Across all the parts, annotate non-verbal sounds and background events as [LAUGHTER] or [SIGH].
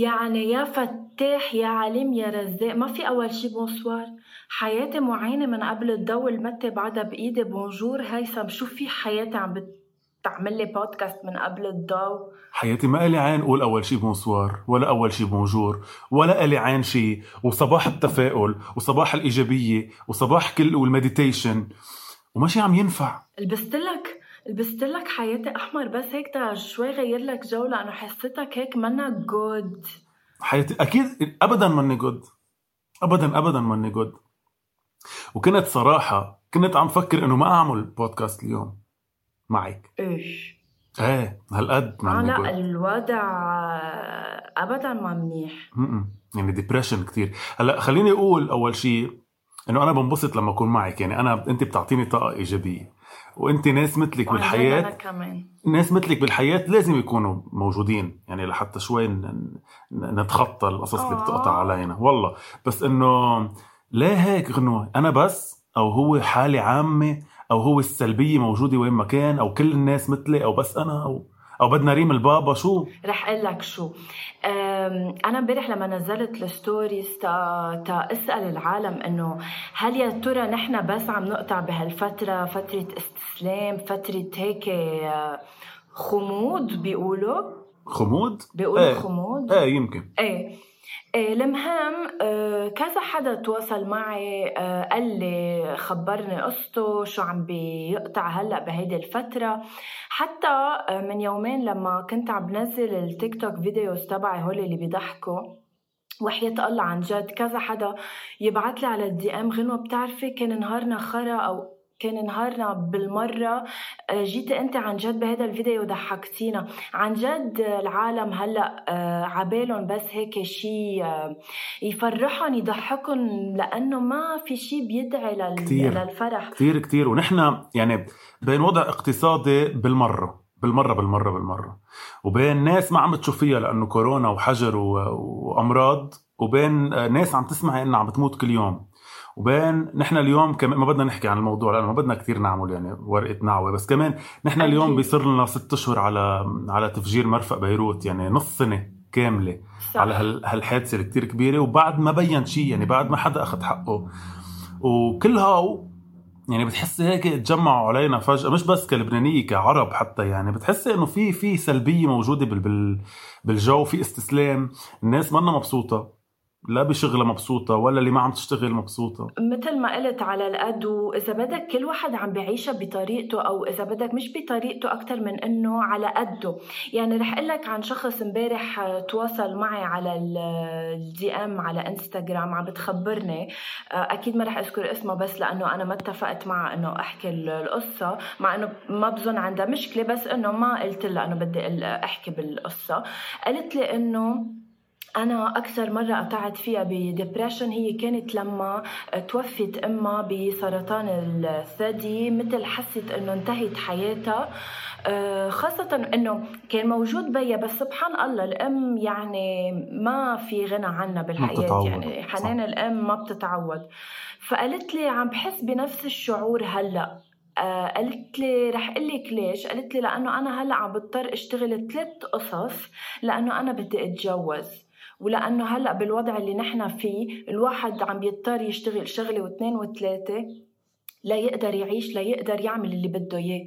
يعني يا فتاح يا عليم يا رزاق. ما في أول شي bonsoir. حياتي معينة من قبل الضو المتي بعدها بإيدي. bonjour هيثم شو في حياتي عم بتعمل لي بودكاست من قبل الضو حياتي ما إلي عين قول أول شي bonsoir ولا أول شي bonjour ولا إلي عين شي. وصباح التفاؤل وصباح الإيجابية وصباح كل وال meditation وماشي عم ينفع. لبست لك؟ لبست لك حياتي أحمر بس هيك شوي غير لك جو لأنه حسيتك هيك منا good حياتي أكيد ابدا ماني good ابدا ابدا ماني good وكنت صراحة كنت عم فكر إنه ما أعمل بودكاست اليوم معك. إيش؟ إيه هالقد آه لا الوضع ابدا ما منيح. م-م. يعني depression كثير هلأ خليني أقول أول شيء إنه أنا بنبسط لما أكون معك. يعني أنا أنت بتعطيني طاقة إيجابية. وانت ناس مثلك بالحياة أنا كمان. ناس مثلك بالحياة لازم يكونوا موجودين يعني لحتى شوي نتخطى القصص اللي بتقطع آه. علينا والله بس إنه لا هيك غنوة أنا بس أو هو حالة عامة أو هو السلبية موجودة وين ما كان أو كل الناس مثلي أو بس أنا أو أو بدنا ريم البابا شو؟ رح أقول لك شو. أنا امبارح لما نزلت ال stories تا, تا أسأل العالم إنه هل يا ترى نحن بس عم نقطع بهالفترة فترة استسلام فترة هيك آه، خمود بيقولوا؟ خمود؟ بيقولوا إيه. خمود؟ إيه يمكن. إيه إيه، المهم آه، كذا حدا تواصل معي آه، قال لي خبرني قصته شو عم بيقطع هلأ بهيدي الفترة. حتى آه، من يومين لما كنت عم بنزل التيك توك videos تبعي هول اللي بيضحكوا وحياة الله عن جد كذا حدا يبعث لي على ال DM غنوة بتعرفي كان نهارنا خرا أو كان نهارنا بالمرة. آه، جيتي أنت عن جد بهذا الفيديو ضحكتينا عن جد العالم هلأ آه، عبالهم بس هيك شيء آه، يفرحهم يضحكهم لأنه ما في شيء بيدعي لل... كتير. للفرح. كثير كثير ونحن يعني بين وضع اقتصادي بالمرة. بالمرة بالمرة بالمرة. وبين ناس ما عم تشوف فيها لأنه كورونا وحجر وأمراض. وبين ناس عم تسمع إنها عم تموت كل يوم. وبين نحن اليوم كمان ما بدنا نحكي عن الموضوع لأنه ما بدنا كثير نعمل يعني ورقة نعوة بس كمان نحن اليوم بيصير لنا ست أشهر على على تفجير مرفق بيروت يعني نص سنة كاملة صح. على هالحادثة الكثير كبيرة وبعد ما بين شيء يعني بعد ما حدا أخذ حقه. وكل هاو يعني بتحسي هيك تجمعوا علينا فجأة مش بس كلبنانية كعرب حتى يعني بتحسي إنه في في سلبية موجودة بال بالجو في استسلام الناس منا مبسوطة. لا بشغلها مبسوطة ولا اللي ما عم تشتغل مبسوطة. مثل ما قلت على القد وإذا بدك كل واحد عم بعيشها بطريقته أو إذا بدك مش بطريقته أكتر من إنه على قده يعني رح أقول لك عن شخص امبارح تواصل معي على الدي إم على إنستغرام عم بتخبرني. أكيد ما رح أذكر اسمه بس لأنه أنا ما اتفقت معه إنه أحكي القصة مع إنه ما بظن عندها مشكلة بس إنه ما قلت لها إنه بدي أحكي بالقصة. قالت لي إنه أنا أكثر مرة قطعت فيها بديبرشن هي كانت لما توفت أمها بسرطان الثدي مثل حست إنه انتهت حياتها. آه، خاصة إنه كان موجود بيا بس سبحان الله الأم يعني ما في غنى عنها بالحياة. يعني حنان صح. الأم ما بتتعود فقالت لي عم بحس بنفس الشعور هلأ. آه قالت لي رح أقول لك ليش؟ قالت لي لأنه أنا هلأ عم بضطر أشتغل ثلاث قصص لأنه أنا بدي أتجوز. ولأنه هلأ بالوضع اللي نحن فيه الواحد عم بيضطر يشتغل شغلة واثنين وثلاثة لا يقدر يعيش لا يقدر يعمل اللي بده إياه.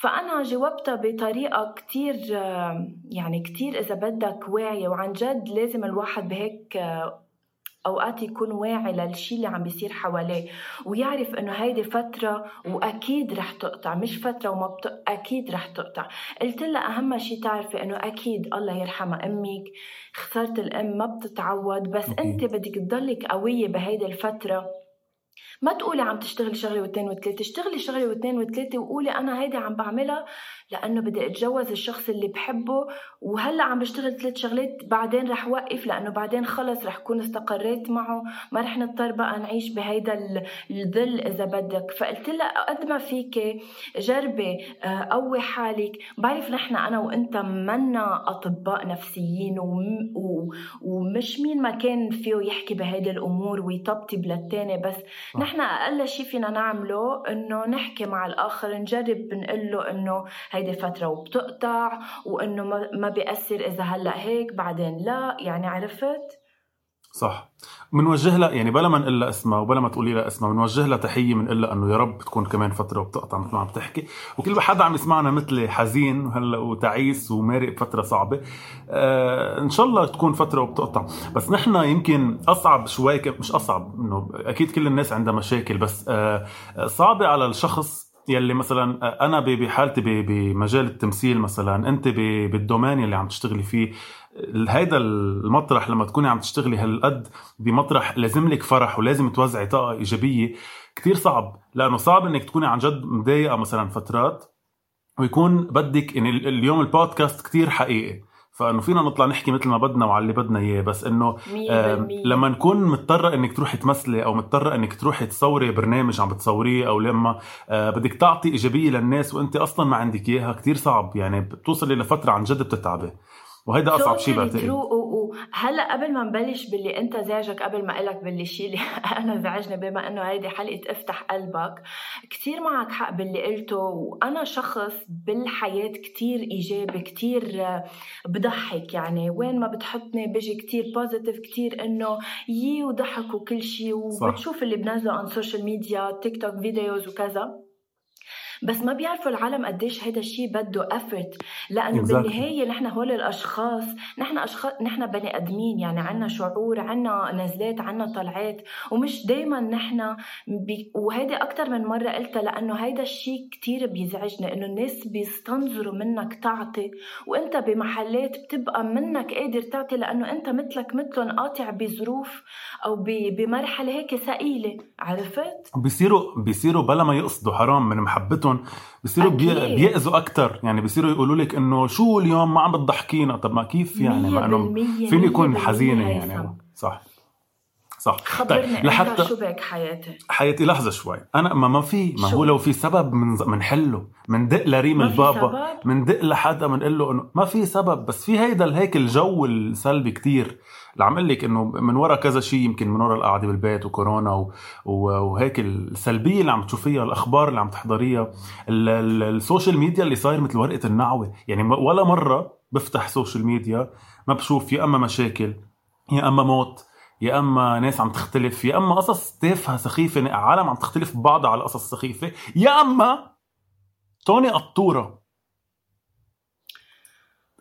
فأنا جاوبتها بطريقة كتير يعني كتير إذا بدك واعية وعن جد لازم الواحد بهيك أوقات يكون واعي للشي اللي عم بيصير حواليه ويعرف إنه هيدي فترة وأكيد رح تقطع مش فترة وما بت... أكيد رح تقطع. قلت لها أهم شيء تعرفي إنه أكيد الله يرحمها أمك خساره الأم ما بتتعوض بس أنت بدك تضلك قوية بهيدي الفترة. ما تقولي عم تشتغلي شغله واثنين وثلاثه اشتغلي شغله واثنين وثلاثه وقولي أنا هيدي عم بعملها لأنه بدي أتجوز الشخص اللي بحبه وهلأ عم بشتغل ثلاث شغلات بعدين رح وقف لأنه بعدين خلص رح كون استقريت معه ما رح نضطر بقى نعيش بهيدا الظل إذا بدك فقلت لها قد ما فيك جربي آه، قوي حالك بعرف نحن أنا وأنت منا أطباء نفسيين ومش مين ما كان فيه يحكي بهيدي الأمور ويطبطب للتاني بس آه. نحن أقل شيء فينا نعمله إنه نحكي مع الآخر نجرب نقول له إنه هيدي فترة وبتقطع وإنه ما بيأثر إذا هلأ هيك بعدين لا يعني عرفت؟ صح. بنوجه لها يعني بلا ما نقول لها اسمها وبلا ما تقولي لها اسمها بنوجه لها تحية بنقول لها إنه يا رب تكون كمان فترة وبتقطع مثل ما عم تحكي. وكل حدا عم يسمعنا مثلي حزين وهلا وتعيس ومارق بفتره صعبة. آه إن شاء الله تكون فترة وبتقطع. بس نحن يمكن أصعب شوي مش أصعب إنه أكيد كل الناس عندها مشاكل بس آه صعبة على الشخص يلي مثلا أنا بحالتي بمجال التمثيل مثلا أنت بالدومين اللي عم تشتغلي فيه هيدا المطرح لما تكوني عم تشتغلي هالقد بمطرح لازم لك فرح ولازم توزعي طاقة إيجابية كتير صعب لأنه صعب إنك تكوني عن جد مضايقة مثلا فترات ويكون بدك يعني اليوم البودكاست كتير حقيقي. فانه فينا نطلع نحكي مثل ما بدنا وعلى اللي بدنا إياه بس إنه آه لما نكون مضطرة إنك تروحي تمثلي أو مضطرة إنك تروحي تصوري برنامج عم بتصوريه أو لما آه بدك تعطي إيجابية للناس وأنت أصلا ما عندك إياها كتير صعب يعني بتوصلي لفترة عن جد بتتعبي. وهيدا أصعب شيء بعتقد. هلا قبل ما نبلش باللي انت زعجك قبل ما اقلك باللي شيء اللي [LAUGHS] أنا زعجني بما إنه هيدي حلقة افتح قلبك كثير معك حق باللي قلته وأنا شخص بالحياة كثير إيجابي كثير بضحك يعني. وين ما بتحطني بيجي كثير positive كثير إنه يي وضحك وكل شيء وبتشوف اللي بنزله عن ال social media تيك توك videos وكذا. بس ما بيعرفوا العالم قديش هذا الشيء بده effort لأنه exactly. بالنهاية نحن هول الأشخاص نحن أشخاص نحن بني آدمين يعني عنا شعور عنا نزلات عنا طلعات. ومش دائما نحن بي... وهيدي أكثر من مرة قلتها لأنه هيدا الشيء كثير بيزعجني إنه الناس بيستنظروا منك تعطي. وإنت بمحلات بتبقى منك قادر تعطي لأنه إنت مثلك مثلهم قاطع بظروف أو بمرحلة هيك ثقيلة. عرفت؟ بيصيروا بيصيروا بلا ما يقصدوا حرام من محبتهم حياتهم بصيروا بيأذوا أكثر يعني بصيروا يقولوا لك إنه شو اليوم ما عم بتضحكينا. طب ما كيف يعني؟ ما إنه فيني يكون حزينة يعني. صح. صح. خبرني طيب لحتى شو بك حياتي حياتي لحظة شوي. أنا ما ما في ما هو لو في سبب من منحله مندق لريم البابا مندق لحدا بنقول له إنه ما في سبب. بس في هيدا هيك الجو السلبي كتير. أقول لك إنه من وراء كذا شيء يمكن من وراء القعدة بالبيت وكورونا و... وهيك السلبية اللي عم تشوفيها الأخبار اللي عم تحضريها ال social media اللي صاير مثل ورقة النعوة. يعني ولا مرة بفتح social media ما بشوف يا أما مشاكل يا أما موت يا أما ناس عم تختلف يا أما قصص تافهة سخيفة عالم عم تختلف ببعضها على قصص سخيفة يا أما توني قطورة.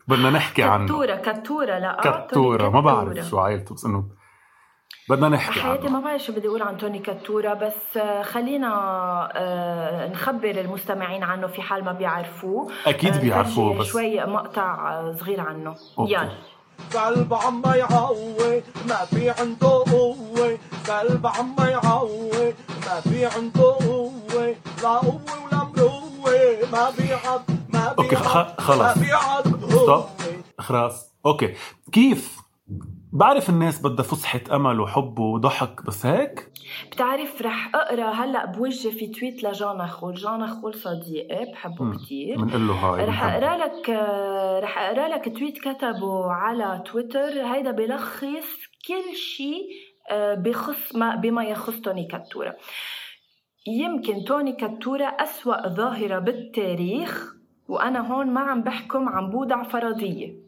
بدنا نحكي عنه. كتورة كتورة لا كتورة ما بعرف شو عائلته بس إنه بدنا نحكي حياتي ما بعرف شو بدي أقول عن توني كتورة بس آه، خلينا آه، نخبر المستمعين عنه في حال ما بيعرفوه. أكيد آه، بيعرفوه بس شوي مقطع صغير عنه. يلا. قلب عم يعوي ما في عنده قوة. قلب عم يعوي ما في عنده قوة. لا قوة ولا مروة. ما بيعض ما بيعض okay خلص stop خلاص okay. كيف؟ بعرف الناس بدها فسحة أمل وحب وضحك بس هيك؟ بتعرف رح أقرأ هلأ بوجه في tweet لجانا خول، جانا خول صديقي بحبه كثير بنقول له هاي رح أقرأ لك رح أقرأ لك تويت كتبه على تويتر. هيدا بلخص كل شيء آه، بخص ما بما يخص توني كاتورا. يمكن توني كاتورا أسوأ ظاهرة بالتاريخ. وأنا هون ما عم بحكم عن بودع فرضية.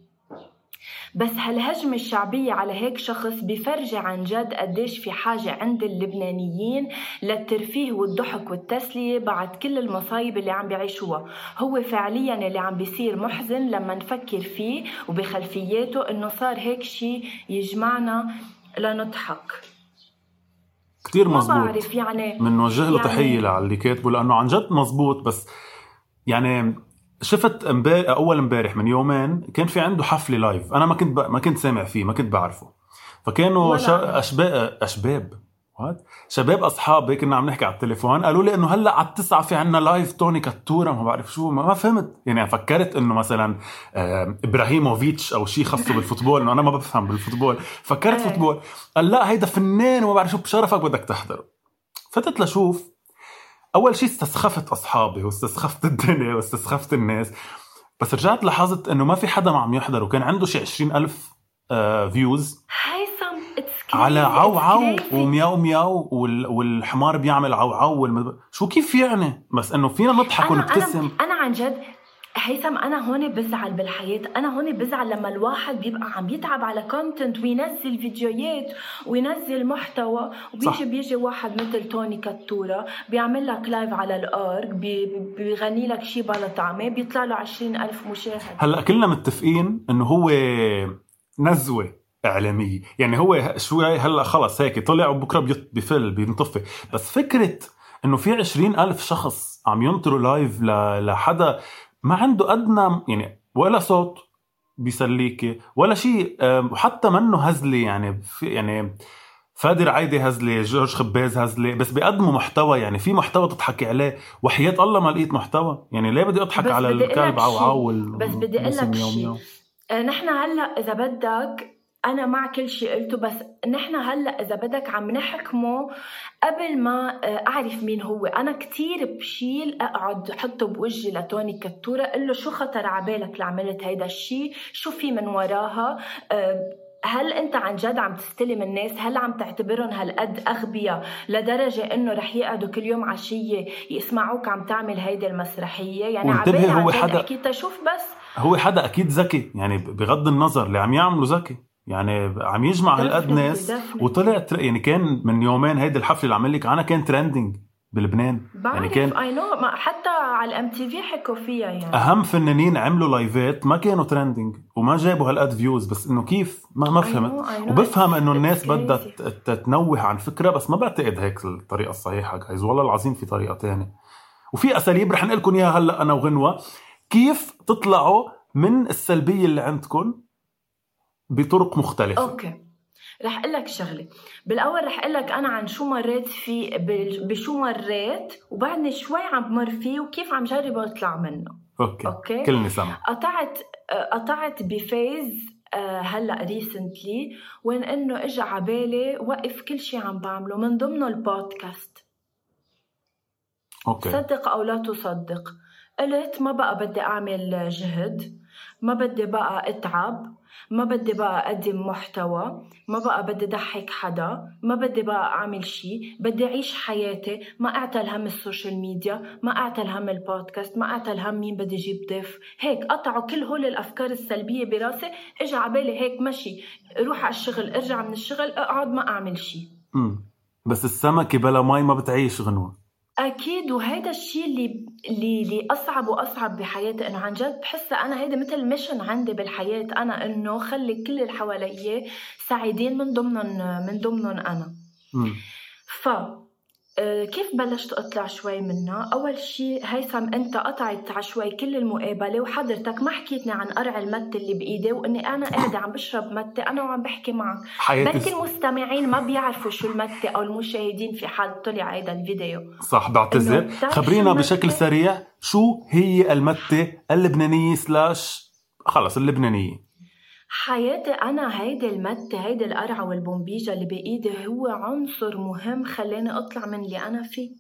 بس هالهجمة الشعبية على هيك شخص بفرجي عن جد قديش في حاجة عند اللبنانيين للترفيه والضحك والتسلية بعد كل المصايب اللي عم بيعيشوها. هو فعليا اللي عم بيصير محزن لما نفكر فيه وبخلفياته إنه صار هيك شيء يجمعنا لنضحك. كتير ما مزبوط. بعرف يعني بنوجه له يعني- تحية للي كاتبه لأنه عن جد مزبوط بس يعني شفت امبارح أول امبارح من يومين كان في عنده حفله live أنا ما كنت ب... ما كنت سامع فيه ما كنت بعرفه. فكانوا. أنا. اشباب أشباب. وات شباب أصحابي كنا عم نحكي على التليفون قالوا لي إنه هلأ على التسعة في عنا live توني كاتورا ما بعرف شو ما, ما فهمت. يعني فكرت إنه مثلا إبراهيموفيتش أو شيء خاصة بال football إنه أنا ما بفهم بال football. فكرت إيه. football. قال لأ هيدا فنان وما بعرف شو بشرفك بدك تحضره. فتت لشوف أول شيء استسخفت أصحابي واستسخفت [LAUGHS] الدنيا واستسخفت الناس. بس رجعت لاحظت إنه ما في حدا ما عم يحضر وكان عنده شي 20 ألف آه views على عو عو. ومياو مياو وال والحمار بيعمل عو عو والمد... شو كيف يعني؟ بس إنه فينا نضحك ونبتسم أنا, أنا عن جد هيثم أنا هون بزعل بالحياة. أنا هون بزعل لما الواحد بيبقى عم يتعب على content وينزل فيديوهات وينزل محتوى. وبيجي بيجي واحد مثل توني كتورة بيعمل لك live على الأرك بي- بيغني لك شي بلا طعمة بيطلع له عشرين ألف مشاهد. هلأ كلنا متفقين إنه هو نزوة إعلامية. يعني هو شوي هلأ خلص هيك طلع وبكرة بيط- بفل بينطفي. بس فكرة إنه في عشرين ألف شخص عم ينطروا لايف لحدا ما عنده أدنى يعني ولا صوت بيسليكي ولا شيء وحتى منه هزلي يعني في يعني فادي رعايدي هزلي جورج خباز هزلي بس بيقدموا محتوى يعني في محتوى تضحكي عليه وحياة الله ما لقيت محتوى يعني ليه بدي أضحك على الكلب عو شيء. عو بس بدي أقول لك شيء. آه، نحن هلأ إذا بدك أنا مع كل شيء قلته بس نحن هلأ إذا بدك عم نحكمه قبل ما آه، أعرف مين هو أنا كتير بشيل أقعد حطه بوجهي لتوني كتورة قل له شو خطر عبالك لعملت هيدا الشيء شو في من وراها؟ آه، هل أنت عن جد عم تستلم الناس؟ هل عم تعتبرهم هالقد أغبياء لدرجة إنه رح يقعدوا كل يوم عشيه يسمعوك عم تعمل هيدي المسرحية؟ يعني عبالي هو حدا- احكي تشوف بس. هو حدا أكيد ذكي يعني بغض النظر اللي عم يعمله ذكي. يعني عم يجمع هالقد ناس. وطلع. يعني كان من يومين هيدي الحفلة اللي عم لك عنها كان trending بلبنان بعرف يعني كان اي نو حتى على ال MTV حكوا فيها يعني أهم فنانين عملوا لايفات ما كانوا trending وما جابوا هالقد views بس إنه كيف ما ما I know, فهمت I know. وبفهم إنه الناس بدها crazy. ت- تتنوه عن فكرة بس ما بعتقد هيك الطريقة الصحيحة جايز والله العظيم في طريقة تانية وفي أساليب رح نقول لكم إياها هلأ أنا وغنوة كيف تطلعوا من السلبية اللي عندكم بطرق مختلفة. أوكي. رح أقول لك شغلة. بالأول رح أقول لك أنا عن شو مريت فيه بشو مريت وبعدني شوي عم بمر فيه وكيف عم جرب أطلع منه. okay, okay. كلني سمع قطعت قطعت ب phase آه، هلأ recently وين إنه اجى على بالي وقف كل شيء عم بعمله من ضمنه البودكاست. okay. صدق أو لا تصدق. قلت ما بقى بدي أعمل جهد ما بدي بقى أتعب. ما بدي بقى أقدم محتوى ما بقى بدي ضحك حدا ما بدي بقى أعمل شيء بدي أعيش حياتي. ما اعتل هم ال social media ما اعتل هم البودكاست ما اعتل هم مين بدي أجيب ضيف. هيك قطعوا كل هول الأفكار السلبية براسي. اجى على بالي هيك مشي. روح على الشغل ارجع من الشغل اقعد ما أعمل شيء. بس السمكة بلا مي ما بتعيش غنوة. أكيد وهيدا الشيء اللي اللي اللي أصعب وأصعب بحياتي. انه عن جد بحس أنا هيدا مثل mission عندي بالحياة. أنا إنه خلي كل اللي حوالي سعيدين من ضمنهم من ضمنهم أنا. ف كيف بلشت اطلع شوي منها؟ أول شيء هيثم أنت قطعت على شوي كل المقابلة وحضرتك ما حكيتني عن قرع المتة اللي بإيدي وإني أنا قاعدة عم بشرب متة أنا وعم بحكي معك بركي المستمعين ما بيعرفوا شو المتة أو المشاهدين في حال طلع هيدا الفيديو صح بعتذر خبرينا بشكل؟ سريع شو هي المتة اللبنانية سلاش خلص اللبنانية حياتي أنا هيدي المتة هيدي القرعة والبومبيجا اللي بإيدي هو عنصر مهم خلاني أطلع من اللي أنا فيه.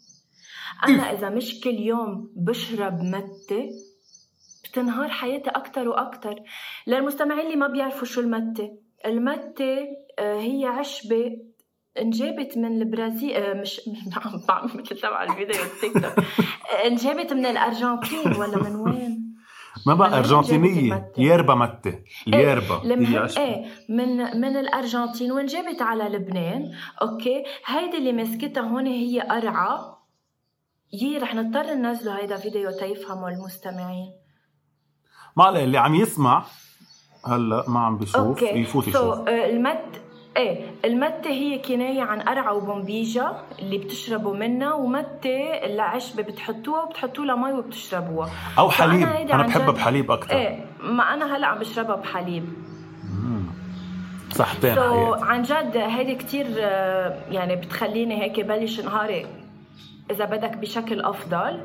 أنا إذا مش كل يوم بشرب متة بتنهار حياتي أكتر وأكتر. للمستمعين اللي ما بيعرفوا شو المتة المتة آه، هي عشبة انجابت من البرازيل آه، مش عم [LAUGHS] بعمل مثل تبع الفيديو التيك توك. [LAUGHS] انجابت من الأرجنتين ولا من وين؟ ما بقى وين أرجنتينية جابت؟ يربا متة اليربا هي عشبة. إيه من من الأرجنتين وانجابت على لبنان؟ okay هيدي اللي مسكتها هون هي قرعه يي رح نضطر ننزله هيدا فيديو تيفهموا المستمعين. ما اللي عم يسمع هلا ما عم بيشوف okay يفوت so يشوف. المت إيه المتة هي كناية عن قرعة وبومبيجا اللي بتشربوا منها ومتة العشبة بتحطوها وبتحطوا لها مي وبتشربوها. أو حليب. أنا بحبها بحليب أكثر إيه ما أنا هلأ عم بشربها بحليب. صحتين حياتي عن جد هيدي كتير آه، يعني بتخليني هيك بلش نهاري إذا بدك بشكل أفضل.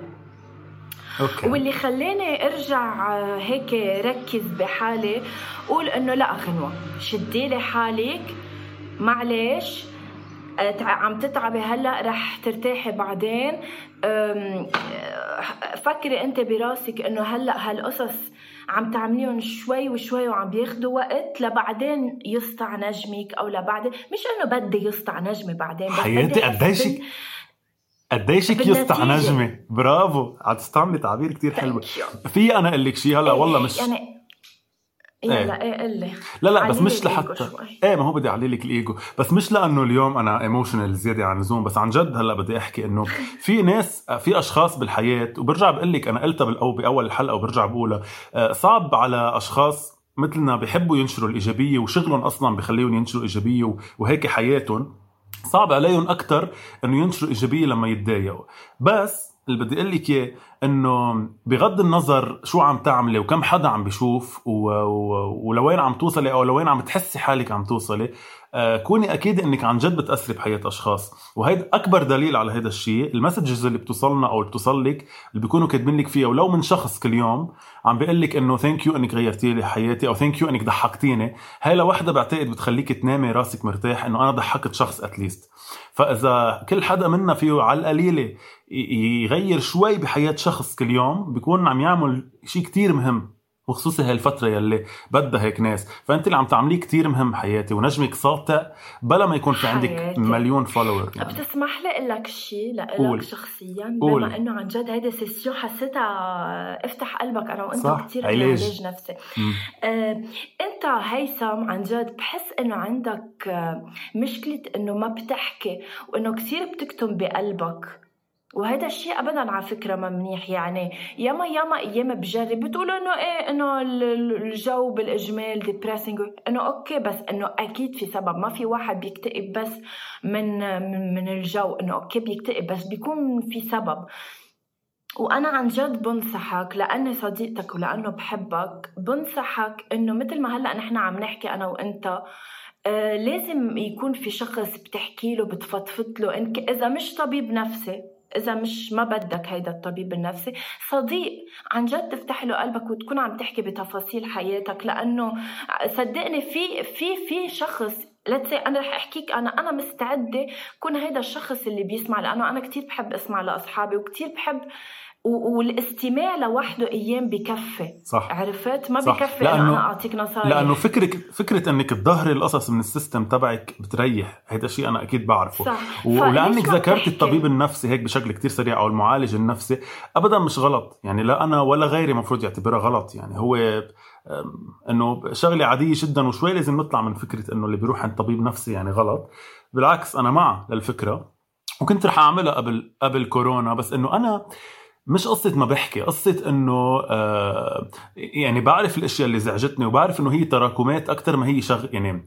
أوكي. واللي خلاني أرجع آه، هيك ركز بحالي قول إنه لأ غنوة. شدي لي حالك. معلش آه، عم تتعبي هلا رح ترتاحي بعدين فكري انت براسك انه هلا هالقصص عم تعمليهم شوي وشوي وعم بياخدوا وقت لبعدين يسطع نجمك أو لبعدين مش إنه بدي يسطع نجمي بعدين بس حياتي قديشك قديشك يسطع. نجمه برافو عم تستعملي تعبير كتير حلو. في أنا أقول لك شيء هلا والله مش يعني إيه. يلا إيه. قل لي. لا لا بس مش لحتى. إيه ما هو بدي أعلي لك الإيجو. بس مش لأنه اليوم أنا ايموشنال زيادة عن اللزوم بس عن جد هلأ بدي أحكي إنه [LAUGHS] في ناس في أشخاص بالحياة وبرجع بقول لك أنا قلتها بالأو بأول الحلقة وبرجع بقولها آه، صعب على أشخاص مثلنا بيحبوا ينشروا الإيجابية وشغلهم أصلا بخليهم ينشروا إيجابية وهيك حياتهم. صعب عليهم أكثر إنه ينشروا إيجابية لما يتضايقوا. بس اللي بدي أقول لك إياه إنه بغض النظر شو عم تعملي وكم حدا عم بيشوف. ولوين عم توصلي أو لوين عم تحسي حالك عم توصلي آه كوني أكيد إنك عن جد بتأثري بحياة أشخاص وهيدا أكبر دليل على هذا الشيء ال messages اللي بتوصلنا أو بتوصل لك اللي بيكونوا كاتبين لك فيها ولو من شخص كل يوم عم بيقول لك إنه thank you إنك غيرتي لي حياتي أو thank you إنك ضحكتيني هاي لوحدها بعتقد بتخليك تنامي راسك مرتاح إنه أنا ضحكت شخص at least فإذا كل حدا منا فيه على القليلة يغير شوي بحياة شخص كل يوم بيكون عم يعمل شيء كتير مهم وخصوصي هالفترة يلي بدها هيك ناس فأنت اللي عم تعمليه كتير مهم حياتي ونجمك ساطع بلا ما يكون في عندك حياتي. مليون follower يعني. بتسمح لي أقول لك شيء قول. لك شخصيا قول. بما إنه عن جد هيدي session حسيتها افتح قلبك أنا وأنت صح. كثير علاج. علاج نفسي مم. آه، أنت هيثم عن جد بحس إنه عندك مشكلة إنه ما بتحكي وإنه كثير بتكتم بقلبك وهذا الشيء ابدا على فكرة ما منيح يعني. ياما ياما أيام بجرب بتقولوا إنه إيه إنه ال- ال- الجو بالإجمال depressing إنه okay بس إنه أكيد في سبب. ما في واحد بيكتئب بس من من, الجو. إنه okay بيكتئب بس بيكون في سبب. وأنا عن جد بنصحك لأني صديقتك ولأنه بحبك بنصحك إنه مثل ما هلأ نحن عم نحكي أنا وأنت آه لازم يكون في شخص بتحكي له بتفضفض له. إنك إذا مش طبيب نفسي إذا مش ما بدك هيدا الطبيب النفسي. صديق عن جد تفتح له قلبك وتكون عم تحكي بتفاصيل حياتك لأنه صدقني في في في شخص لتسي أنا رح أحكيك أنا أنا مستعدة كون هيدا الشخص اللي بيسمع لأنه أنا كتير بحب أسمع لأصحابي وكتير بحب والاستماع لوحده أيام بكفي. صح. عرفت؟ ما صح. بكفي. لأنه- أنا أعطيك نصايح. لأنه فكرك فكرة إنك تظهري القصص من السيستم تبعك بتريح. هذا شيء أنا أكيد بعرفه. صح. ولأنك ذكرت؟ الطبيب النفسي هيك بشكل كتير سريع أو المعالج النفسي ابدا مش غلط. يعني لا أنا ولا غيري مفروض يعتبرها غلط. يعني هو إنه شغلة عادية جدا وشوي لازم نطلع من فكرة إنه اللي بيروح عند طبيب نفسي يعني غلط. بالعكس أنا مع للفكرة. وكنت رح أعملها قبل قبل كورونا بس إنه أنا مش قصة ما بحكي قصة إنه آه يعني بعرف الأشياء اللي زعجتني وبعرف إنه هي تراكمات أكثر ما هي شغ يعني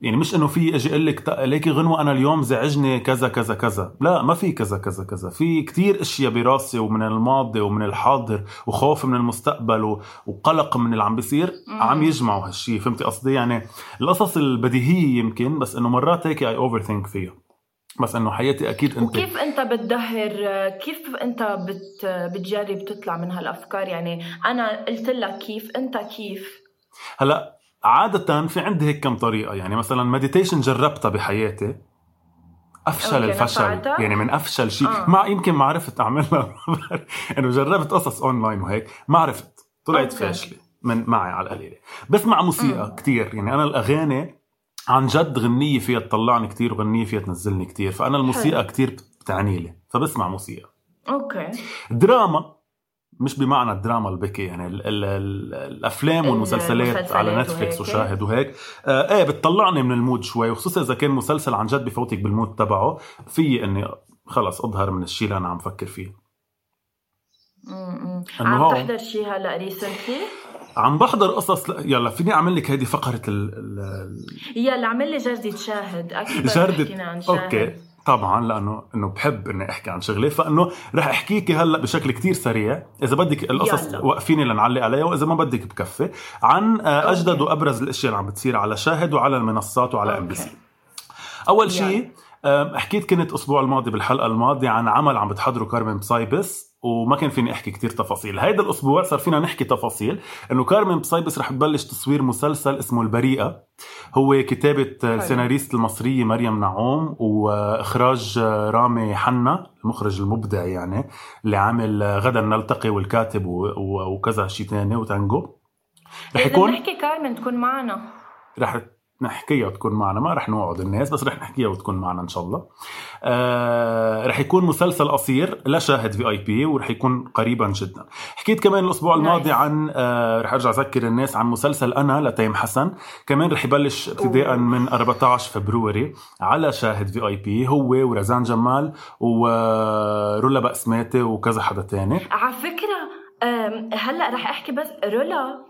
يعني مش إنه في أجي أقول لك ليكي غنوة أنا اليوم زعجني كذا كذا كذا لا ما في كذا كذا كذا في كتير أشياء براسي ومن الماضي ومن الحاضر وخوف من المستقبل و- وقلق من اللي عم بيصير. عم يجمعوا هالشيء فهمتي قصدي يعني القصص البديهية يمكن بس إنه مرات هيك I overthink فيها بس إنه حياتي أكيد انت وكيف أنت بتدهر كيف أنت بت بتجرب تطلع من هالأفكار؟ يعني أنا قلت لك كيف أنت كيف؟ هلأ عادة في عندي هيك كم طريقة. يعني مثلا meditation جربتها بحياتي. أفشل الفشل؟ يعني من أفشل شيء. آه. ما يمكن ما عرفت أعملها. [LAUGHS] إنه جربت قصص اونلاين وهيك. ما عرفت. طلعت. فاشلة من معي على القليلة. بسمع موسيقى مم. كتير. يعني أنا الأغاني عن جد غنية فيها تطلعني كتير وغنية فيها تنزلني كتير فأنا الموسيقى حلو. كتير بتعني لي فبسمع موسيقى okay دراما مش بمعنى الدراما البكي يعني ال ال ال الأفلام والمسلسلات المسلسلات على نتفليكس وهيك. وشاهد وهيك آه إيه بتطلعني من ال mood شوي وخصوصا إذا كان مسلسل عن جد بفوتك بال mood تبعه في إني خلص أظهر من الشيء اللي أنا عم فكر فيه م-م. إنه عم تحضر شيء هلأ recently؟ عم بحضر قصص ل- يلا فيني أعمل لك هيدي فقرة ال ال يلا اعمل لي جردة شاهد أكيد حكينا عن شاهد okay طبعا لأنه إنه بحب إني أحكي عن شغلة فإنه رح احكيكي هلأ بشكل كتير سريع إذا بدك القصص يلا. وقفيني لنعلق عليها وإذا ما بدك بكفي عن آه، أجدد okay. وأبرز الأشياء اللي عم بتصير على شاهد وعلى المنصات وعلى إم. بي سي أول. شيء حكيت كنت الأسبوع الماضي بالحلقة الماضية عن عمل عم بتحضره كارمن بسايبس وما كان فيني أحكي كتير تفاصيل. هيدا الأسبوع صار فينا نحكي تفاصيل إنه كارمن بسايبس رح تبلش تصوير مسلسل اسمه البريئة. هو كتابة السيناريست المصرية مريم نعوم وإخراج رامي حنا المخرج المبدع يعني اللي عامل غدا نلتقي والكاتب وكذا شيء تاني وتانجو. رح إذا يكون نحكي كارمن تكون معنا. رح نحكيها وتكون معنا. ما رح نوعد الناس بس رح نحكيها وتكون معنا إن شاء الله. آه رح يكون مسلسل قصير لا شاهد VIP ورح يكون قريبا جدا. حكيت كمان الأسبوع. الماضي عن آه رح أرجع أذكر الناس عن مسلسل أنا لتيم حسن. كمان رح يبلش ابتداء. من 14 February على شاهد VIP هو ورزان جمال ورولا بقسماتي وكذا حدا تاني. على فكرة أم، هلأ رح أحكي بس رولا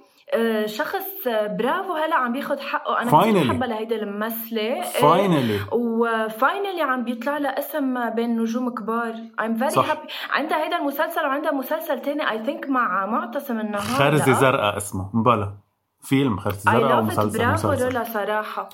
شخص أه، برافو هلا عم بياخد حقه. أنا كثير. بحبها لهيدي الممثلة. finally و finally عم بيطلع لها اسم بين نجوم كبار. I'm very صح. happy. عندها هيدا المسلسل وعندها مسلسل تاني I think مع معتصم النهار لا؟ زرقاء اسمه. مبلا فيلم زرقاء love it. ومسلسل برافو مسلسل. رولا صراحة.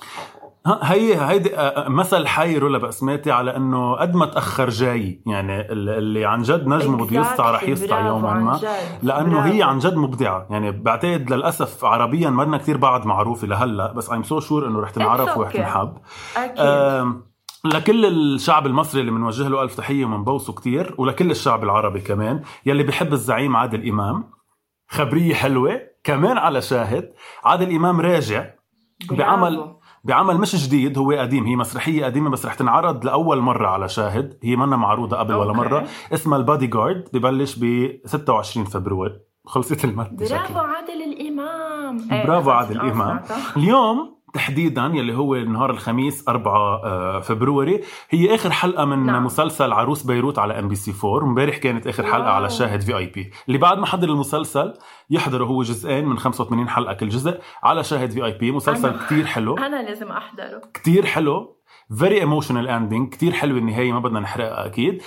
ها- هي هيدي آه، مثل حي رولا بقسماتي على إنه قد ما تأخر جاي يعني ال- اللي عن جد نجمه بده يسطع رح يسطع يوما ما؟ لأنه هي برافو. عن جد مبدعة. يعني بعتقد للأسف عربيا منا كتير بعد معروفة لهلأ بس I'm so sure إنه رح تنعرف ورح. تنحب أكيد. لكل الشعب المصري اللي بنوجه له ألف تحية ومنبوسه كتير ولكل الشعب العربي كمان يلي بحب الزعيم عادل إمام. خبرية حلوة. كمان على شاهد عادل إمام راجع بعمل برافو. بعمل مش جديد هو قديم هي مسرحية قديمة بس رح تنعرض لأول مرة على شاهد هي منا معروضة قبل ولا okay. مرة اسمها البادي جارد ببلش ب 26 فبراير خلصت المادة برافو شكلها عادل برافو إيه، عادل آه، إمام. سمعتها. اليوم تحديدا يلي هو نهار الخميس 4 آه، فبراير هي آخر حلقة من نعم. مسلسل عروس بيروت على ام بي سي 4 امبارح كانت آخر حلقة wow. على شاهد VIP اللي بعد ما حضر المسلسل يحضروا هو جزئين من 85 حلقة كل جزء على شاهد VIP مسلسل أنا- كتير حلو. أنا لازم أحضره. كتير حلو. very emotional ending كتير حلوة النهاية ما بدنا نحرقها أكيد.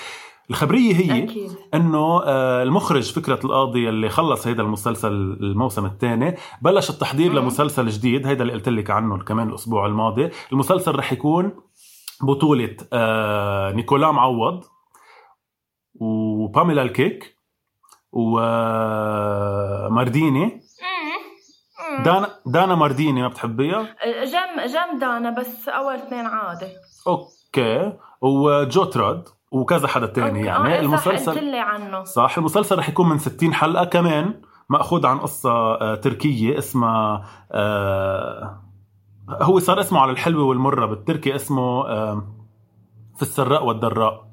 الخبرية هي أكيد. إنه آه، المخرج فكرة القاضي اللي خلص هيدا المسلسل الموسم الثاني بلش التحضير مم. لمسلسل جديد هيدا اللي قلت لك عنه كمان الأسبوع الماضي. المسلسل رح يكون بطولة آه، نيكولا معوض وباميلا الكيك ومارديني دانا دانا مارديني ما بتحبيها؟ جم جم دانا بس أول اثنين عادي. okay. وجو تراد. وكذا حدا تاني okay. يعني. آه، قلت المسلسل لي عنه. صح المسلسل رح يكون من 60 حلقة كمان مأخوذ عن قصة آه، تركية اسمها آه، هو صار اسمه على الحلوة والمرة بالتركي اسمه آه، في السراء والضراء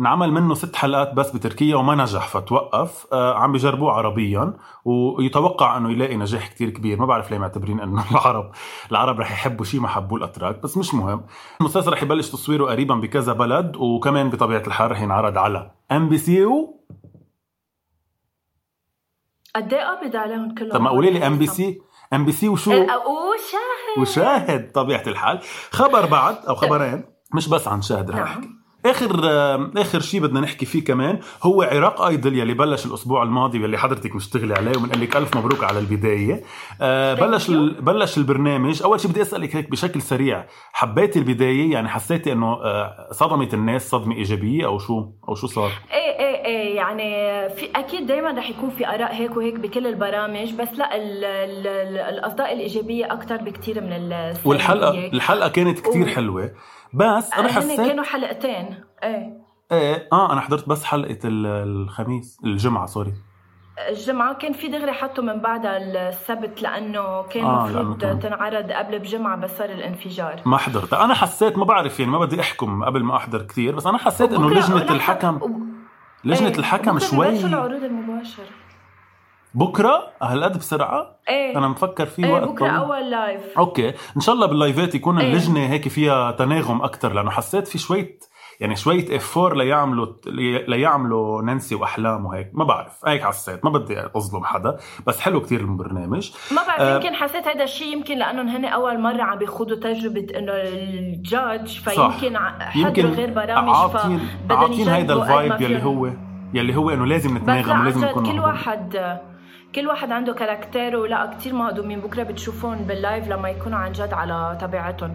انعمل منه ست حلقات بس بتركيا وما نجح فتوقف. آه، عم بيجربوه عربيا ويتوقع إنه يلاقي نجاح كتير كبير. ما بعرف ليه معتبرين إنه [LAUGHS] العرب العرب رح يحبوا شيء ما حبوه الأتراك بس مش مهم. المسلسل رح يبلش تصويره قريبا بكذا بلد وكمان بطبيعة الحال رح ينعرض على ام بي سي و قد إيه قبض عليهم كلهم؟ طب ما قولي لي ام بي سي ام بي سي وشو؟ وشاهد وشاهد طبيعة الحال. خبر بعد أو خبرين مش بس عن شاهد رح نعم. أحكي. آخر آخر شيء بدنا نحكي فيه كمان هو عراق آيدل يلي بلش الأسبوع الماضي واللي حضرتك مشتغله عليه وبنقول لك ألف مبروك على البداية. آه، بلش. ال- بلش البرنامج. أول شيء بدي أسألك هيك بشكل سريع حبيتي البداية؟ يعني حسيتي إنه آه، صدمت الناس صدمة إيجابية أو شو أو شو صار؟ إيه إيه إيه يعني في أكيد دايما رح يكون في آراء هيك وهيك بكل البرامج بس لا ال ال ال الأصداء الإيجابية أكثر بكثير من السلبيه والحلقة الحلقة كانت كتير و- حلوة. بس أنا حسيت كانوا حلقتين. إيه. إيه. آه أنا حضرت بس حلقة ال- الخميس الجمعة سوري. الجمعة كان في دغري حطوا من بعدها السبت لأنه كان آه، المفروض كان- تنعرض قبل بجمعة بس صار الانفجار. ما حضرت أنا حسيت ما بعرف يعني ما بدي أحكم قبل ما أحضر كثير بس أنا حسيت لجنة ولحظة، الحكم و- لجنة إيه. الحكم شوي العروض المباشرة. بكرة هالقد بسرعة إيه أنا مفكر في إيه وقت بكرة طويل. أول live okay إن شاء الله باللايفات يكون إيه. اللجنة هيك فيها تناغم أكثر لأنه حسيت في شوية يعني شوية effort ليعملوا ليعملوا نانسي واحلام وهيك ما بعرف هيك حسيت ما بدي أظلم حدا بس حلو كتير البرنامج ما بعرف آه. يمكن حسيت هذا الشيء يمكن لأنهم هن أول مرة عم بيخوضوا تجربة إنه ال judge فيمكن يمكن غير برامج عاطين عاطين هيدا ال vibe يلي. هو يلي هو إنه لازم نتناغم لا ولازم نكون كل. واحد كل واحد عنده character ولا كتير مهضومين بكرة بتشوفون بال live لما يكونوا عن جد على طبيعتهم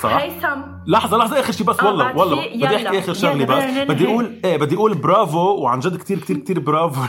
صح هيثم لحظة لحظة آخر شيء بس آه، والله والله؟ بدي. أحكي آخر يلا، بس [LAUGHS] بدي. أقول إيه بدي أقول برافو وعن جد كتير كتير كتير برافو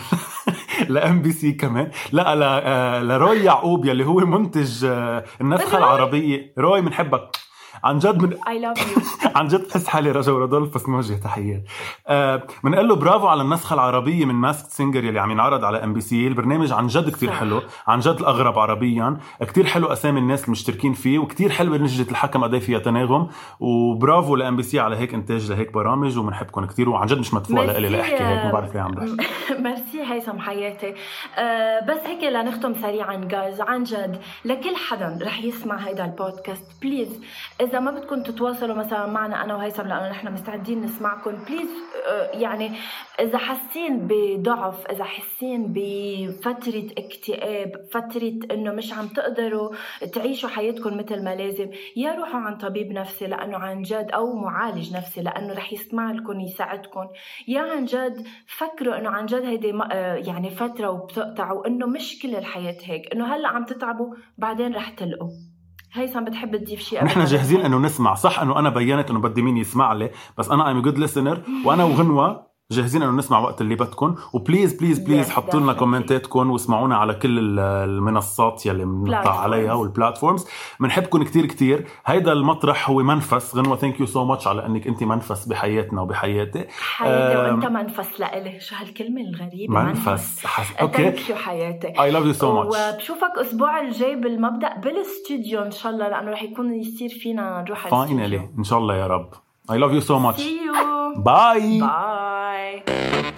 ل MBC كمان لا ل- آه، لروي يعقوب يلي هو منتج آه، النسخة روي؟ العربية روي بنحبك عن جد من I love you عن جد بحس حالي رجا ورادولف بس موجه تحيات. آه بنقول له برافو على النسخة العربية من Masked Singer يلي عم ينعرض على MBC البرنامج عن جد كتير صح. حلو عن جد الأغرب عربيا. كتير حلو أسامي الناس المشتركين فيه وكتير حلوة لجنه الحكم قد فيها تناغم. وبرافو ل MBC على هيك إنتاج لهيك برامج ومنحبكم كتير. وعن جد مش مدفوع لإلي لأحكي هيك ما بعرف ليه عم بحكي. [LAUGHS] ميرسي هيثم حياتي. أه بس هيك لنختم سريعا جايز عن جد لكل حدا رح يسمع هيدا ال podcast please إذا ما بدكم تتواصلوا مثلا معنا أنا وهيثم لأنه نحن مستعدين نسمعكم please أه يعني إذا حاسين بضعف إذا حاسين بفترة اكتئاب فترة إنه مش عم تقدروا تعيشوا حياتكم مثل ما لازم يا روحوا عن طبيب نفسي لأنه عن جد أو معالج نفسي لأنه رح يسمع لكم يساعدكم. يا عن جد فكروا إنه عن جد هيدي آه يعني فترة وبتقطع وانه مش كل الحياة هيك إنه هلأ عم تتعبوا بعدين رح تلقوا. هيثم بتحب تضيف شيء نحن جاهزين؟ إنه نسمع صح إنه أنا بينت إنه بدي مين يسمع لي بس أنا I'm good listener وأنا وغنوة جاهزين انه نسمع وقت اللي بدكم. و please please please Yes, حطوا لنا. comment اتكم واسمعونا على كل ال- المنصات يلي بنطلع Platforms. عليها وال platforms بنحبكم كتير كتير. هيدا المطرح هو منفس. غنوة thank you so much على إنك انت منفس بحياتنا وبحياتي. حياتي وأنت منفس لإلي. شو هالكلمة الغريبة؟ منفس. حس... Okay. Thank you حياتي. I love you so much وبشوفك الأسبوع الجاي بالمبدأ بالاستوديو إن شاء الله لأنه رح يكون يصير فينا نروح على finally إن شاء الله يا رب. I love you so much See you. Bye Bye. Bye.